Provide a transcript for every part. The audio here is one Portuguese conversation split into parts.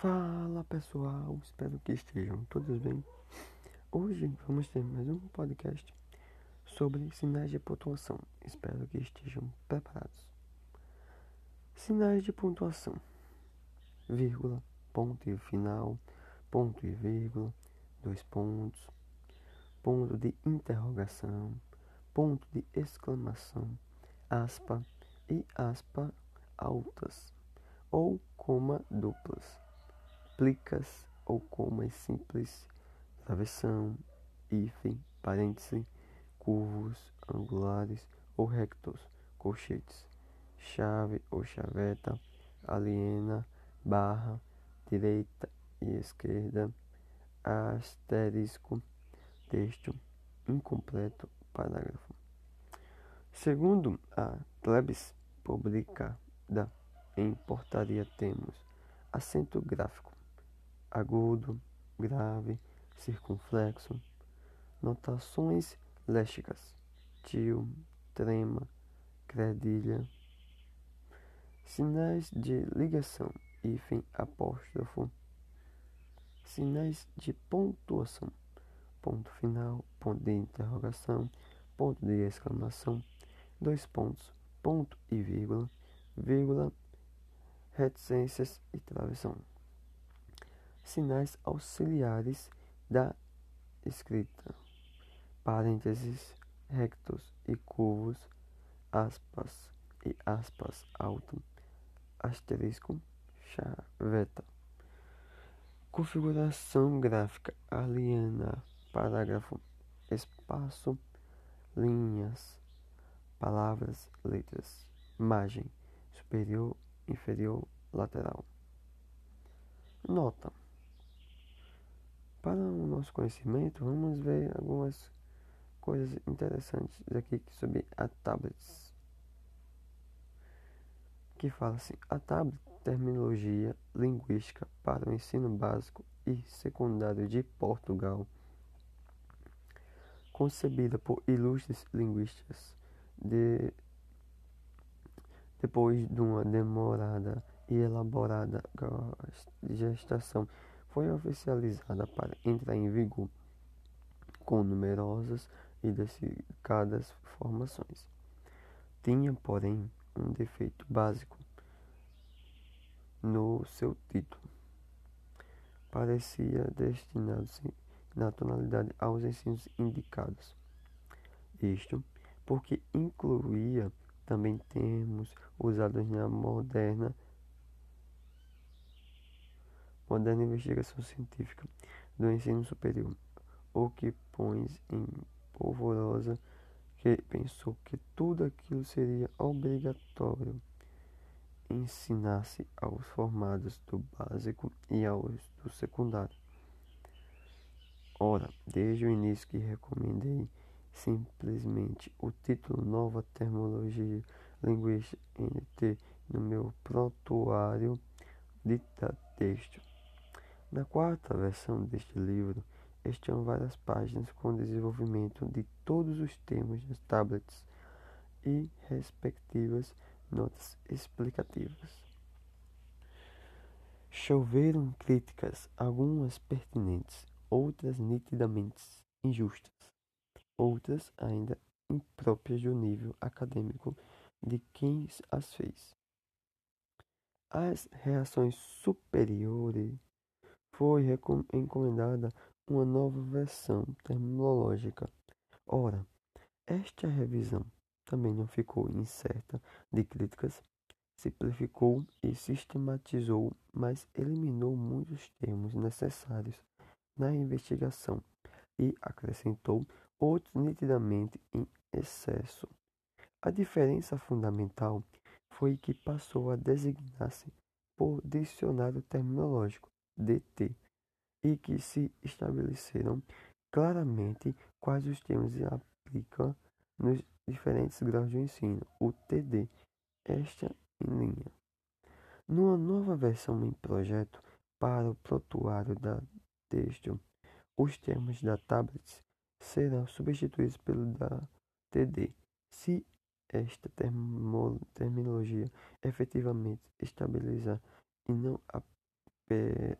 Fala pessoal, espero que estejam todos bem. Hoje vamos ter mais um podcast sobre sinais de pontuação. Espero que estejam preparados. Sinais de pontuação: vírgula, ponto e final, ponto e vírgula, dois pontos, ponto de interrogação, ponto de exclamação, aspa e aspa altas ou coma duplas plicas ou comas simples, travessão, hífen, parêntese, curvos, angulares ou rectos, colchetes, chave ou chaveta, aliena, barra, direita e esquerda, asterisco, texto, incompleto, parágrafo. Segundo a Klebs publicada em portaria temos acento gráfico agudo, grave, circunflexo, notações léxicas, tio, trema, credilha, sinais de ligação, hífen, apóstrofo, sinais de pontuação, ponto final, ponto de interrogação, ponto de exclamação, dois pontos, ponto e vírgula, vírgula, reticências e travessão sinais auxiliares da escrita, parênteses rectos e curvos, aspas e aspas alto, asterisco, chaveta. Configuração gráfica aliena, parágrafo, espaço, linhas, palavras, letras, margem, superior, inferior, lateral. Nota. Para o nosso conhecimento, vamos ver algumas coisas interessantes aqui sobre a tablets. Que fala assim: a tablet, terminologia linguística para o ensino básico e secundário de Portugal, concebida por ilustres linguistas de, depois de uma demorada e elaborada gestação foi oficializada para entrar em vigor com numerosas e destacadas formações. Tinha, porém, um defeito básico no seu título. Parecia destinado na tonalidade aos ensinos indicados. Isto porque incluía também termos usados na moderna moderna investigação científica do ensino superior, o que põe em polvorosa que pensou que tudo aquilo seria obrigatório ensinar-se aos formados do básico e aos do secundário. Ora, desde o início que recomendei simplesmente o título Nova Terminologia Linguística NT no meu prontuário de texto na quarta versão deste livro, estão várias páginas com desenvolvimento de todos os termos das tablets e respectivas notas explicativas. Choveram críticas, algumas pertinentes, outras nitidamente injustas, outras ainda impróprias do nível acadêmico de quem as fez. As reações superiores foi encomendada uma nova versão terminológica. Ora, esta revisão também não ficou incerta de críticas, simplificou e sistematizou, mas eliminou muitos termos necessários na investigação e acrescentou outros nitidamente em excesso. A diferença fundamental foi que passou a designar-se por dicionário terminológico DT e que se estabeleceram claramente quais os termos se aplicam nos diferentes graus de ensino, o TD, esta em linha. Numa nova versão em projeto para o prontuário da texto, os termos da tablet serão substituídos pelo da TD, se esta terminologia efetivamente estabilizar e não é,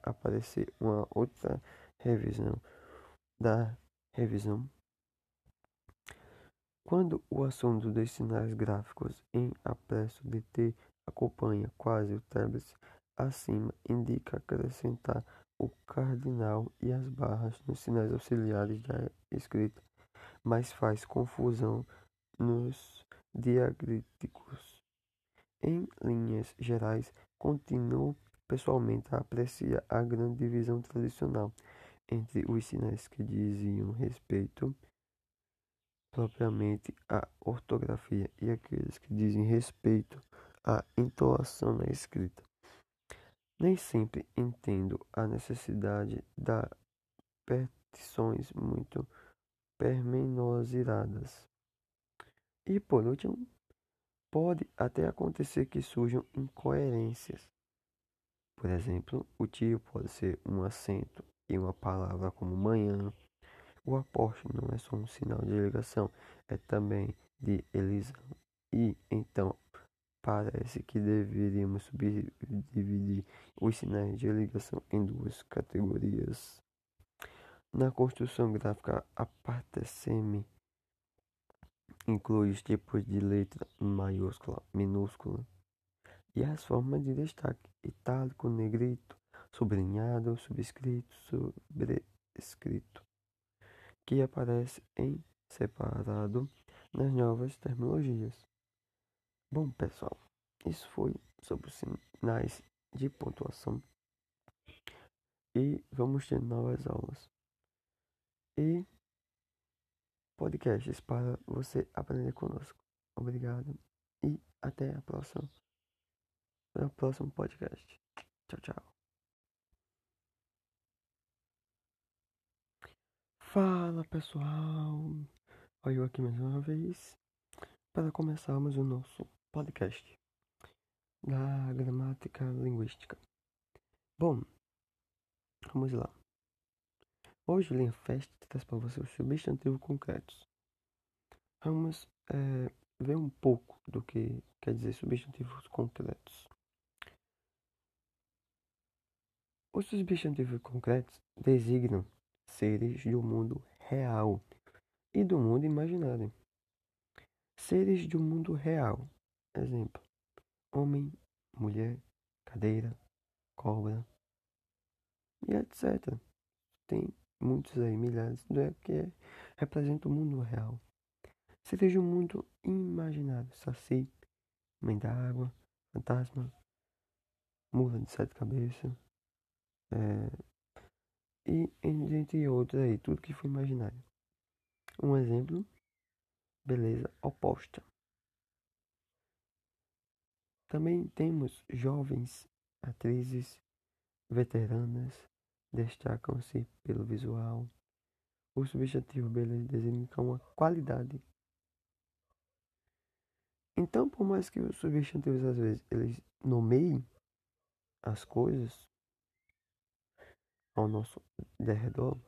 aparecer uma outra revisão da revisão. Quando o assunto dos sinais gráficos em apresso de T acompanha quase o tablet acima, indica acrescentar o cardinal e as barras nos sinais auxiliares da escrita, mas faz confusão nos diacríticos. Em linhas gerais, continuo pessoalmente a apreciar a grande divisão tradicional entre os sinais que diziam respeito propriamente à ortografia e aqueles que dizem respeito à entoação na escrita. Nem sempre entendo a necessidade das petições muito pormenorizadas. E por último, pode até acontecer que surjam incoerências. Por exemplo, o tio pode ser um acento em uma palavra como manhã. O aporte não é só um sinal de ligação, é também de elisão. E então parece que deveríamos subdividir os sinais de ligação em duas categorias. Na construção gráfica, a parte semi inclui os tipos de letra maiúscula, minúscula e as formas de destaque, itálico, negrito, sublinhado, subscrito, sobrescrito, que aparece em separado nas novas terminologias. Bom, pessoal, isso foi sobre os sinais de pontuação e vamos ter novas aulas e podcasts para você aprender conosco. Obrigado e até a próxima. Até o próximo podcast. Tchau, tchau. Fala pessoal, olha eu aqui mais uma vez para começarmos o nosso podcast da gramática linguística. Bom, vamos lá. Hoje, Linha Fest traz para você os substantivos concretos. Vamos é, ver um pouco do que quer dizer substantivos concretos. Os substantivos concretos designam seres do mundo real e do mundo imaginário. Seres do mundo real, exemplo: homem, mulher, cadeira, cobra e etc. Tem muitos aí, milhares, é que é, representa o mundo real. Seres do mundo imaginário, saci, mãe da água, fantasma, mula de sete cabeças, é, e entre outros aí, tudo que foi imaginário. Um exemplo, beleza oposta. Também temos jovens atrizes veteranas, destacam-se pelo visual. O substantivo beleza designa uma qualidade. Então, por mais que os substantivos às vezes eles nomeiem as coisas, ao nosso derredor,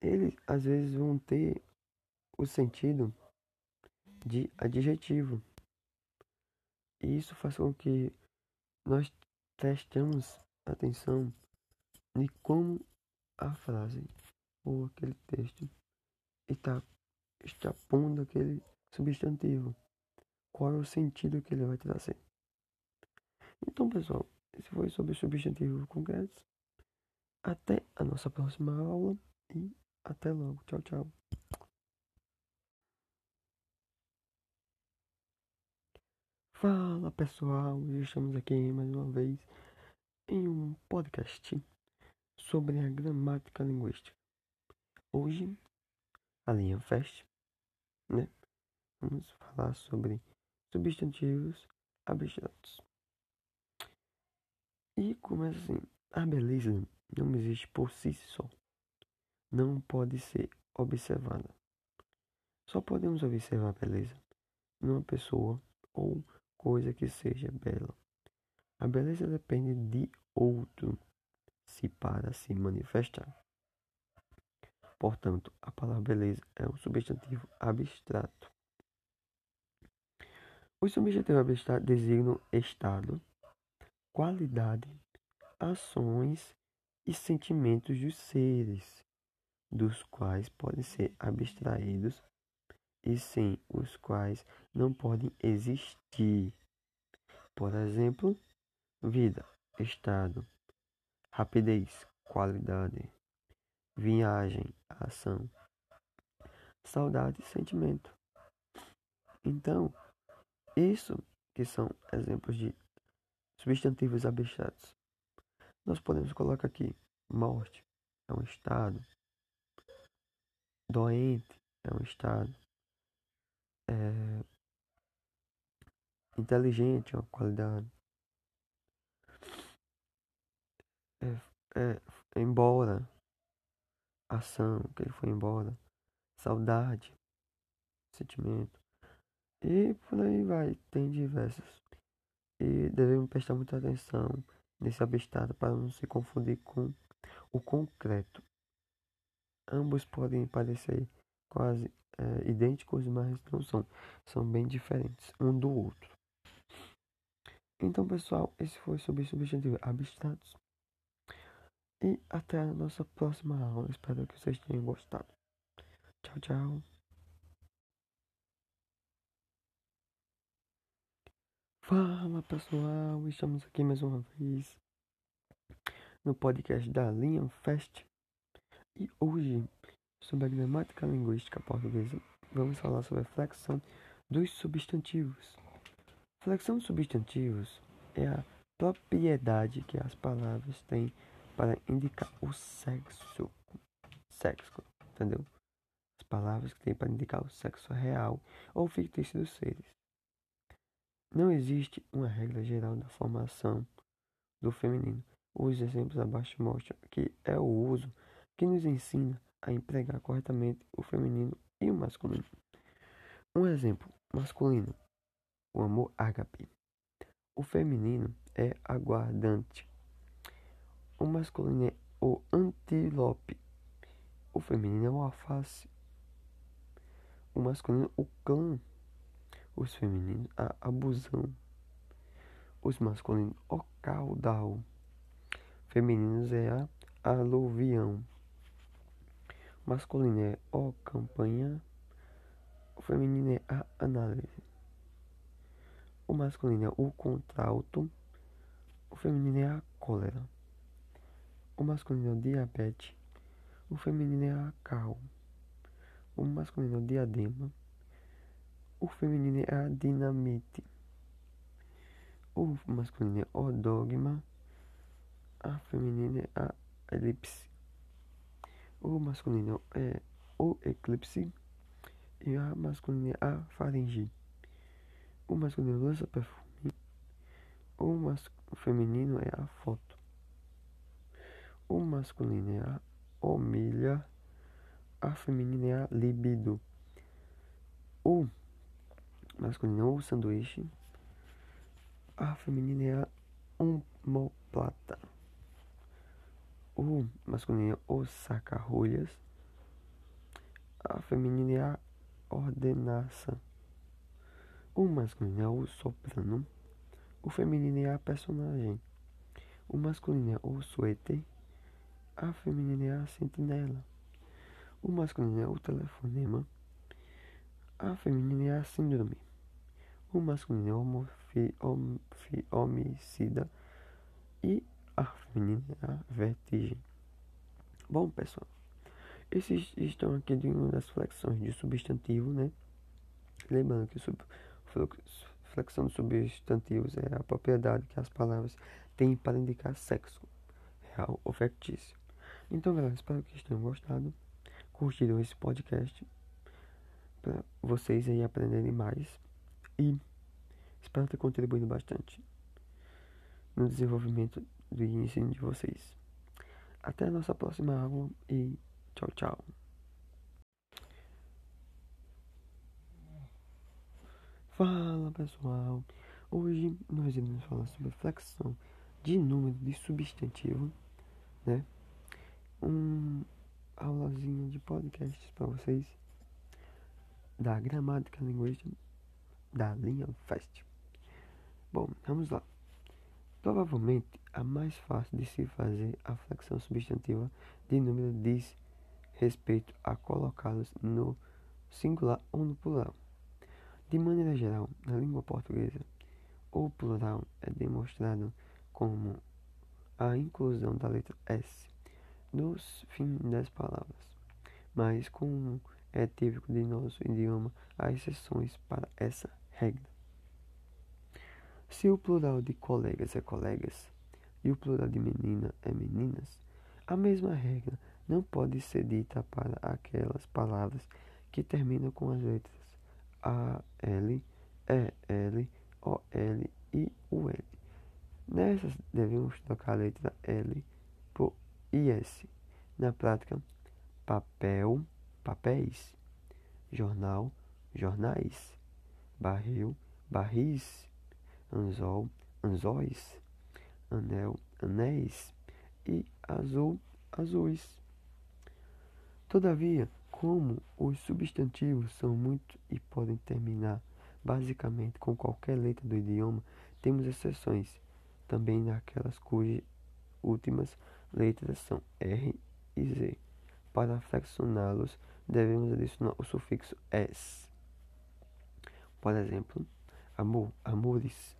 eles às vezes vão ter o sentido de adjetivo. E isso faz com que nós prestemos atenção de como a frase ou aquele texto está, está pondo aquele substantivo. Qual é o sentido que ele vai trazer. Então, pessoal, esse foi sobre substantivo concretos. Até a nossa próxima aula e até logo. Tchau, tchau. Fala pessoal, estamos aqui mais uma vez em um podcast sobre a gramática linguística. Hoje, a linha Fest, né? Vamos falar sobre substantivos abstratos. E começa assim: a beleza não existe por si só. Não pode ser observada. Só podemos observar a beleza numa pessoa ou coisa que seja bela. A beleza depende de outro se para se manifestar. Portanto, a palavra beleza é um substantivo abstrato. Os substantivos abstratos designam estado qualidade, ações e sentimentos dos seres, dos quais podem ser abstraídos e sem os quais não podem existir. Por exemplo, vida, estado, rapidez, qualidade, viagem, ação, saudade sentimento. Então, isso que são exemplos de substantivos abstratos. Nós podemos colocar aqui morte é um estado, doente é um estado, é, inteligente é uma qualidade, é, é, embora ação que ele foi embora, saudade, sentimento. E por aí vai, tem diversos e devemos prestar muita atenção nesse abstrato para não se confundir com o concreto. Ambos podem parecer quase é, idênticos, mas não são. São bem diferentes um do outro. Então, pessoal, esse foi sobre substantivos abstratos. E até a nossa próxima aula. Espero que vocês tenham gostado. Tchau, tchau. Fala pessoal, estamos aqui mais uma vez no podcast da Linha Fest e hoje, sobre a gramática linguística portuguesa, vamos falar sobre a flexão dos substantivos. Flexão dos substantivos é a propriedade que as palavras têm para indicar o sexo. Sexo, entendeu? As palavras que têm para indicar o sexo real ou fictício dos seres. Não existe uma regra geral da formação do feminino. Os exemplos abaixo mostram que é o uso que nos ensina a empregar corretamente o feminino e o masculino. Um exemplo masculino: o amor ágape. O feminino é aguardante. O masculino é o antílope. O feminino é o alface. O masculino, o clã os femininos a abusão, os masculinos o caudal, femininos é a aluvião, masculino é o campanha, o feminino é a análise, o masculino é o contralto, o feminino é a cólera, o masculino é o diabetes, o feminino é a cal, o masculino é o diadema, o feminino é a dinamite. O masculino é o dogma. A feminina é a elipse. O masculino é o eclipse. E a masculina é a faringe. O masculino lança perfume. O, mas, o feminino é a foto. O masculino é a homilha. A feminina é a libido. O masculino é o sanduíche. A feminina é a omoplata. O masculino é o saca-rolhas. A feminina é a ordenança. O masculino é o soprano. O feminino é a personagem. O masculino é o suéter. A feminina é a sentinela. O masculino é o telefonema. A feminina é a síndrome. O masculino é homicida. E a feminina é a vertigem. Bom, pessoal, esses estão aqui de uma das flexões de substantivo, né? Lembrando que sub, flexão de substantivos é a propriedade que as palavras têm para indicar sexo, real ou fictício. Então, galera, espero que tenham gostado, curtiram esse podcast para vocês aí aprenderem mais e espero ter contribuído bastante no desenvolvimento do ensino de vocês. Até a nossa próxima aula e tchau, tchau. Fala pessoal, hoje nós iremos falar sobre flexão de número de substantivo, né? Um aulazinho de podcasts para vocês da gramática linguística da linha FAST. Bom, vamos lá. Provavelmente, a mais fácil de se fazer a flexão substantiva de número diz respeito a colocá-los no singular ou no plural. De maneira geral, na língua portuguesa, o plural é demonstrado como a inclusão da letra S nos fins das palavras, mas como é típico de nosso idioma, há exceções para essa regra. Se o plural de colegas é colegas e o plural de menina é meninas, a mesma regra não pode ser dita para aquelas palavras que terminam com as letras A, L, E, L, O, L e U, L. Nessas devemos trocar a letra L por IS. Na prática, papel, papéis, jornal, jornais, barril, barris anzol, anzóis, anel, anéis e azul, azuis. Todavia, como os substantivos são muitos e podem terminar basicamente com qualquer letra do idioma, temos exceções, também naquelas cujas últimas letras são R e Z. Para flexioná-los, devemos adicionar o sufixo S. Por exemplo, amor, amores,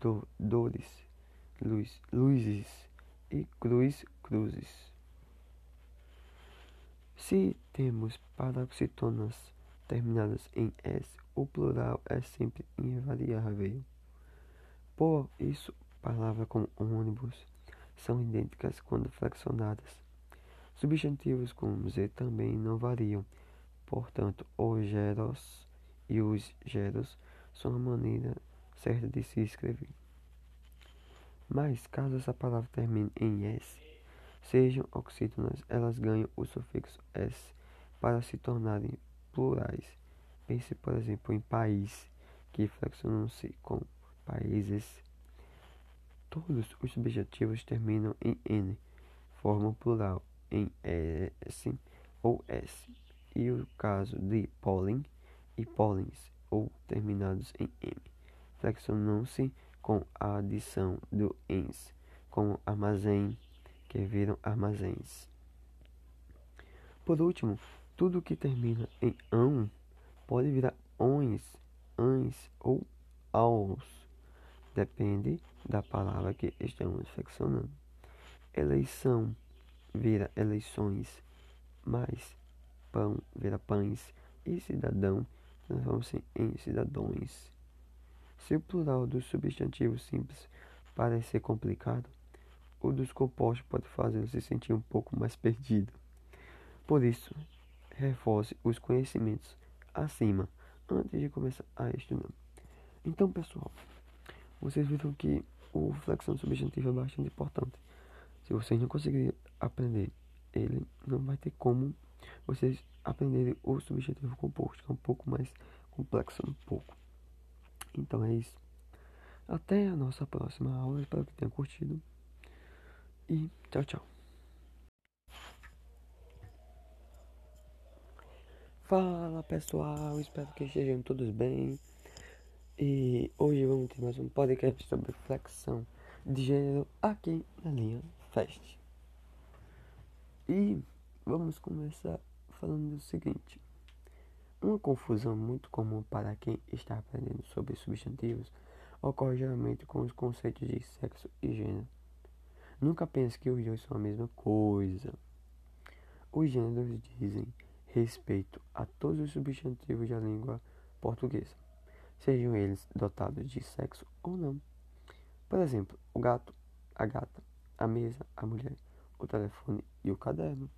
do, dores, luz, luzes e cruz, cruzes. Se temos paroxítonas terminadas em S, o plural é sempre invariável. Por isso, palavras como ônibus são idênticas quando flexionadas. Substantivos como Z também não variam. Portanto, os geros e os geros são a maneira certa de se escrever. Mas, caso essa palavra termine em S, sejam oxítonas, elas ganham o sufixo S para se tornarem plurais. Pense, por exemplo, em país, que flexionam-se com países. Todos os subjetivos terminam em N, formam plural em S ou S. E o caso de pólen e pólens, ou terminados em M flexionam-se com a adição do ens, como armazém, que viram armazéns. Por último, tudo que termina em ão pode virar ons, ans ou aos, depende da palavra que estamos flexionando. Eleição vira eleições, mais pão vira pães e cidadão transforma-se em cidadãos. Se o plural dos substantivos simples parecer complicado, o dos compostos pode fazê-lo se sentir um pouco mais perdido. Por isso, reforce os conhecimentos acima antes de começar a estudar. Então, pessoal, vocês viram que o flexão substantivo é bastante importante. Se vocês não conseguirem aprender ele, não vai ter como vocês aprenderem o substantivo composto, que é um pouco mais complexo, um pouco. Então é isso. Até a nossa próxima aula. Espero que tenha curtido. E tchau, tchau. Fala pessoal, espero que estejam todos bem. E hoje vamos ter mais um podcast sobre flexão de gênero aqui na linha Fest. E vamos começar falando o seguinte. Uma confusão muito comum para quem está aprendendo sobre substantivos ocorre geralmente com os conceitos de sexo e gênero. Nunca pense que os dois são a mesma coisa. Os gêneros dizem respeito a todos os substantivos da língua portuguesa, sejam eles dotados de sexo ou não. Por exemplo, o gato, a gata, a mesa, a mulher, o telefone e o caderno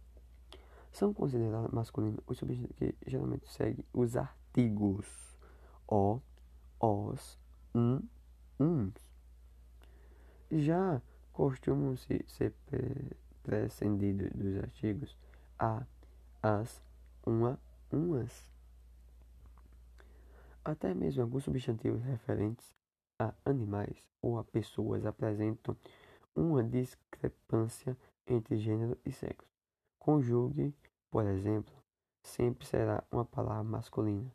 são considerados masculinos os substantivos que geralmente seguem os artigos o, os, um, uns. Já costumam-se ser prescindidos dos artigos a, as, uma, umas. Até mesmo alguns substantivos referentes a animais ou a pessoas apresentam uma discrepância entre gênero e sexo. Conjugue por exemplo, sempre será uma palavra masculina,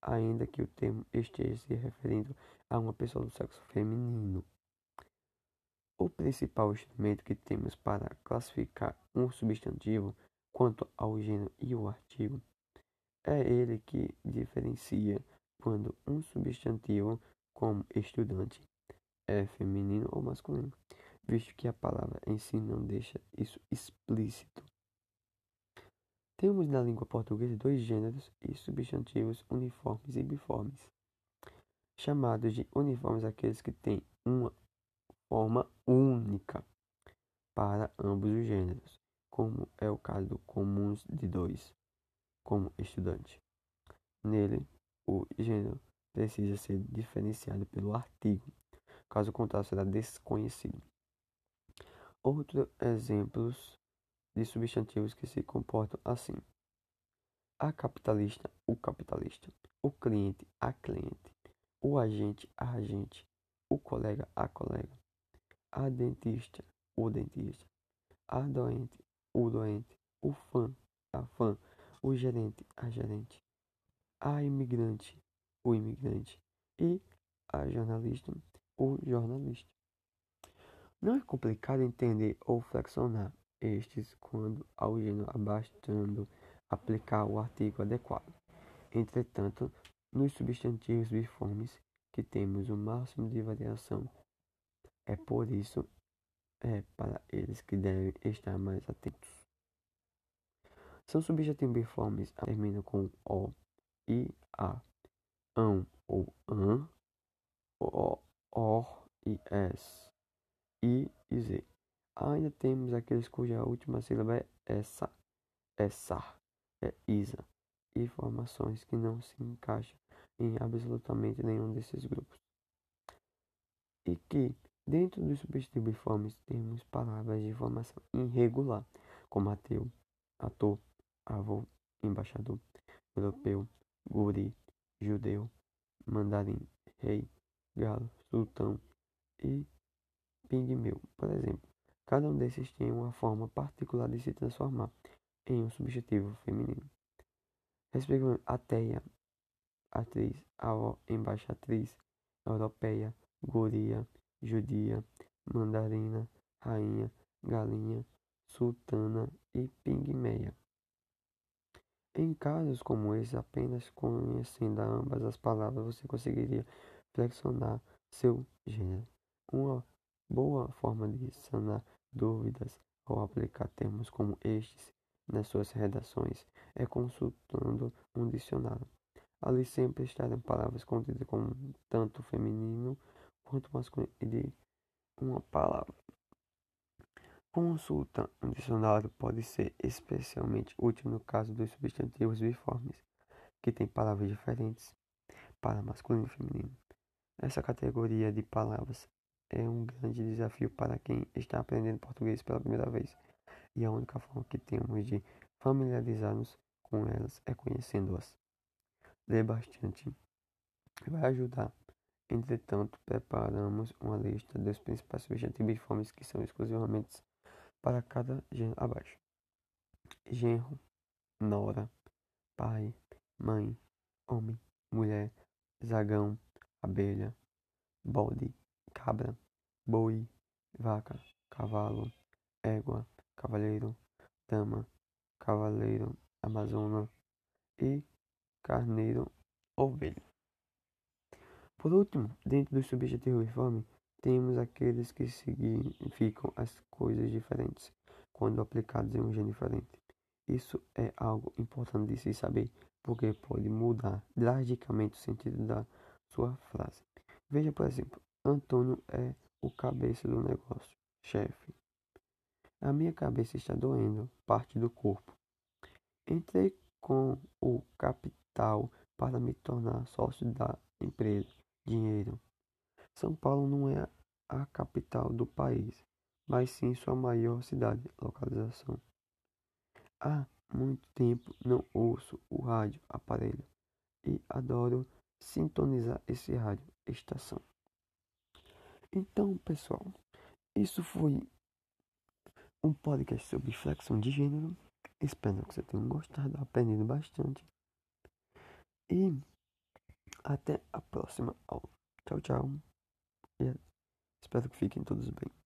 ainda que o termo esteja se referindo a uma pessoa do sexo feminino. O principal instrumento que temos para classificar um substantivo quanto ao gênero e o artigo é ele que diferencia quando um substantivo, como estudante, é feminino ou masculino, visto que a palavra em si não deixa isso explícito. Temos na língua portuguesa dois gêneros e substantivos uniformes e biformes, chamados de uniformes aqueles que têm uma forma única para ambos os gêneros, como é o caso do comuns de dois, como estudante. Nele, o gênero precisa ser diferenciado pelo artigo, caso contrário será desconhecido. Outros exemplos de substantivos que se comportam assim: a capitalista, o capitalista, o cliente, a cliente, o agente, a agente, o colega, a colega, a dentista, o dentista, a doente, o doente, o fã, a fã, o gerente, a gerente, a imigrante, o imigrante e a jornalista, o jornalista. Não é complicado entender ou flexionar estes quando gênero abastando aplicar o artigo adequado. Entretanto, nos substantivos biformes que temos o máximo de variação, é por isso é para eles que devem estar mais atentos. São substantivos biformes terminam com o, i, a, ão ou an, o, or e s, i e z. Ainda temos aqueles cuja última sílaba é essa, essa, é isa, e formações que não se encaixam em absolutamente nenhum desses grupos. E que, dentro dos substantivos biformes, temos palavras de formação irregular, como ateu, ator, avô, embaixador, europeu, guri, judeu, mandarim, rei, galo, sultão e pigmeu, por exemplo. Cada um desses tem uma forma particular de se transformar em um substantivo feminino. Respectivamente, ateia, atriz, avó, embaixatriz, europeia, guria, judia, mandarina, rainha, galinha, sultana e pigmeia. Em casos como esse, apenas conhecendo ambas as palavras você conseguiria flexionar seu gênero. Uma boa forma de sanar dúvidas ao aplicar termos como estes nas suas redações é consultando um dicionário. Ali sempre estarão palavras contidas com tanto feminino quanto masculino de uma palavra. Consulta um dicionário pode ser especialmente útil no caso dos substantivos biformes, que têm palavras diferentes para masculino e feminino. Essa categoria de palavras é um grande desafio para quem está aprendendo português pela primeira vez, e a única forma que temos de familiarizar-nos com elas é conhecendo-as. Ler bastante vai ajudar. Entretanto, preparamos uma lista dos principais substantivos biformes que são exclusivamente para cada gênero abaixo: genro, nora, pai, mãe, homem, mulher, zagão, abelha, bode, cabra, boi, vaca, cavalo, égua, cavaleiro, dama, cavaleiro, amazona e carneiro, ovelha. Por último, dentro do subjetivo uniforme, temos aqueles que significam as coisas diferentes quando aplicados em um gênero diferente. Isso é algo importante de se saber, porque pode mudar drasticamente o sentido da sua frase. Veja, por exemplo, Antônio é o cabeça do negócio, chefe. A minha cabeça está doendo, parte do corpo. Entrei com o capital para me tornar sócio da empresa. Dinheiro. São Paulo não é a capital do país, mas sim sua maior cidade, localização. Há muito tempo não ouço o rádio aparelho e adoro sintonizar esse rádio estação. Então, pessoal, isso foi um podcast sobre flexão de gênero. Espero que você tenha gostado, aprendido bastante. E até a próxima aula. Tchau, tchau. E espero que fiquem todos bem.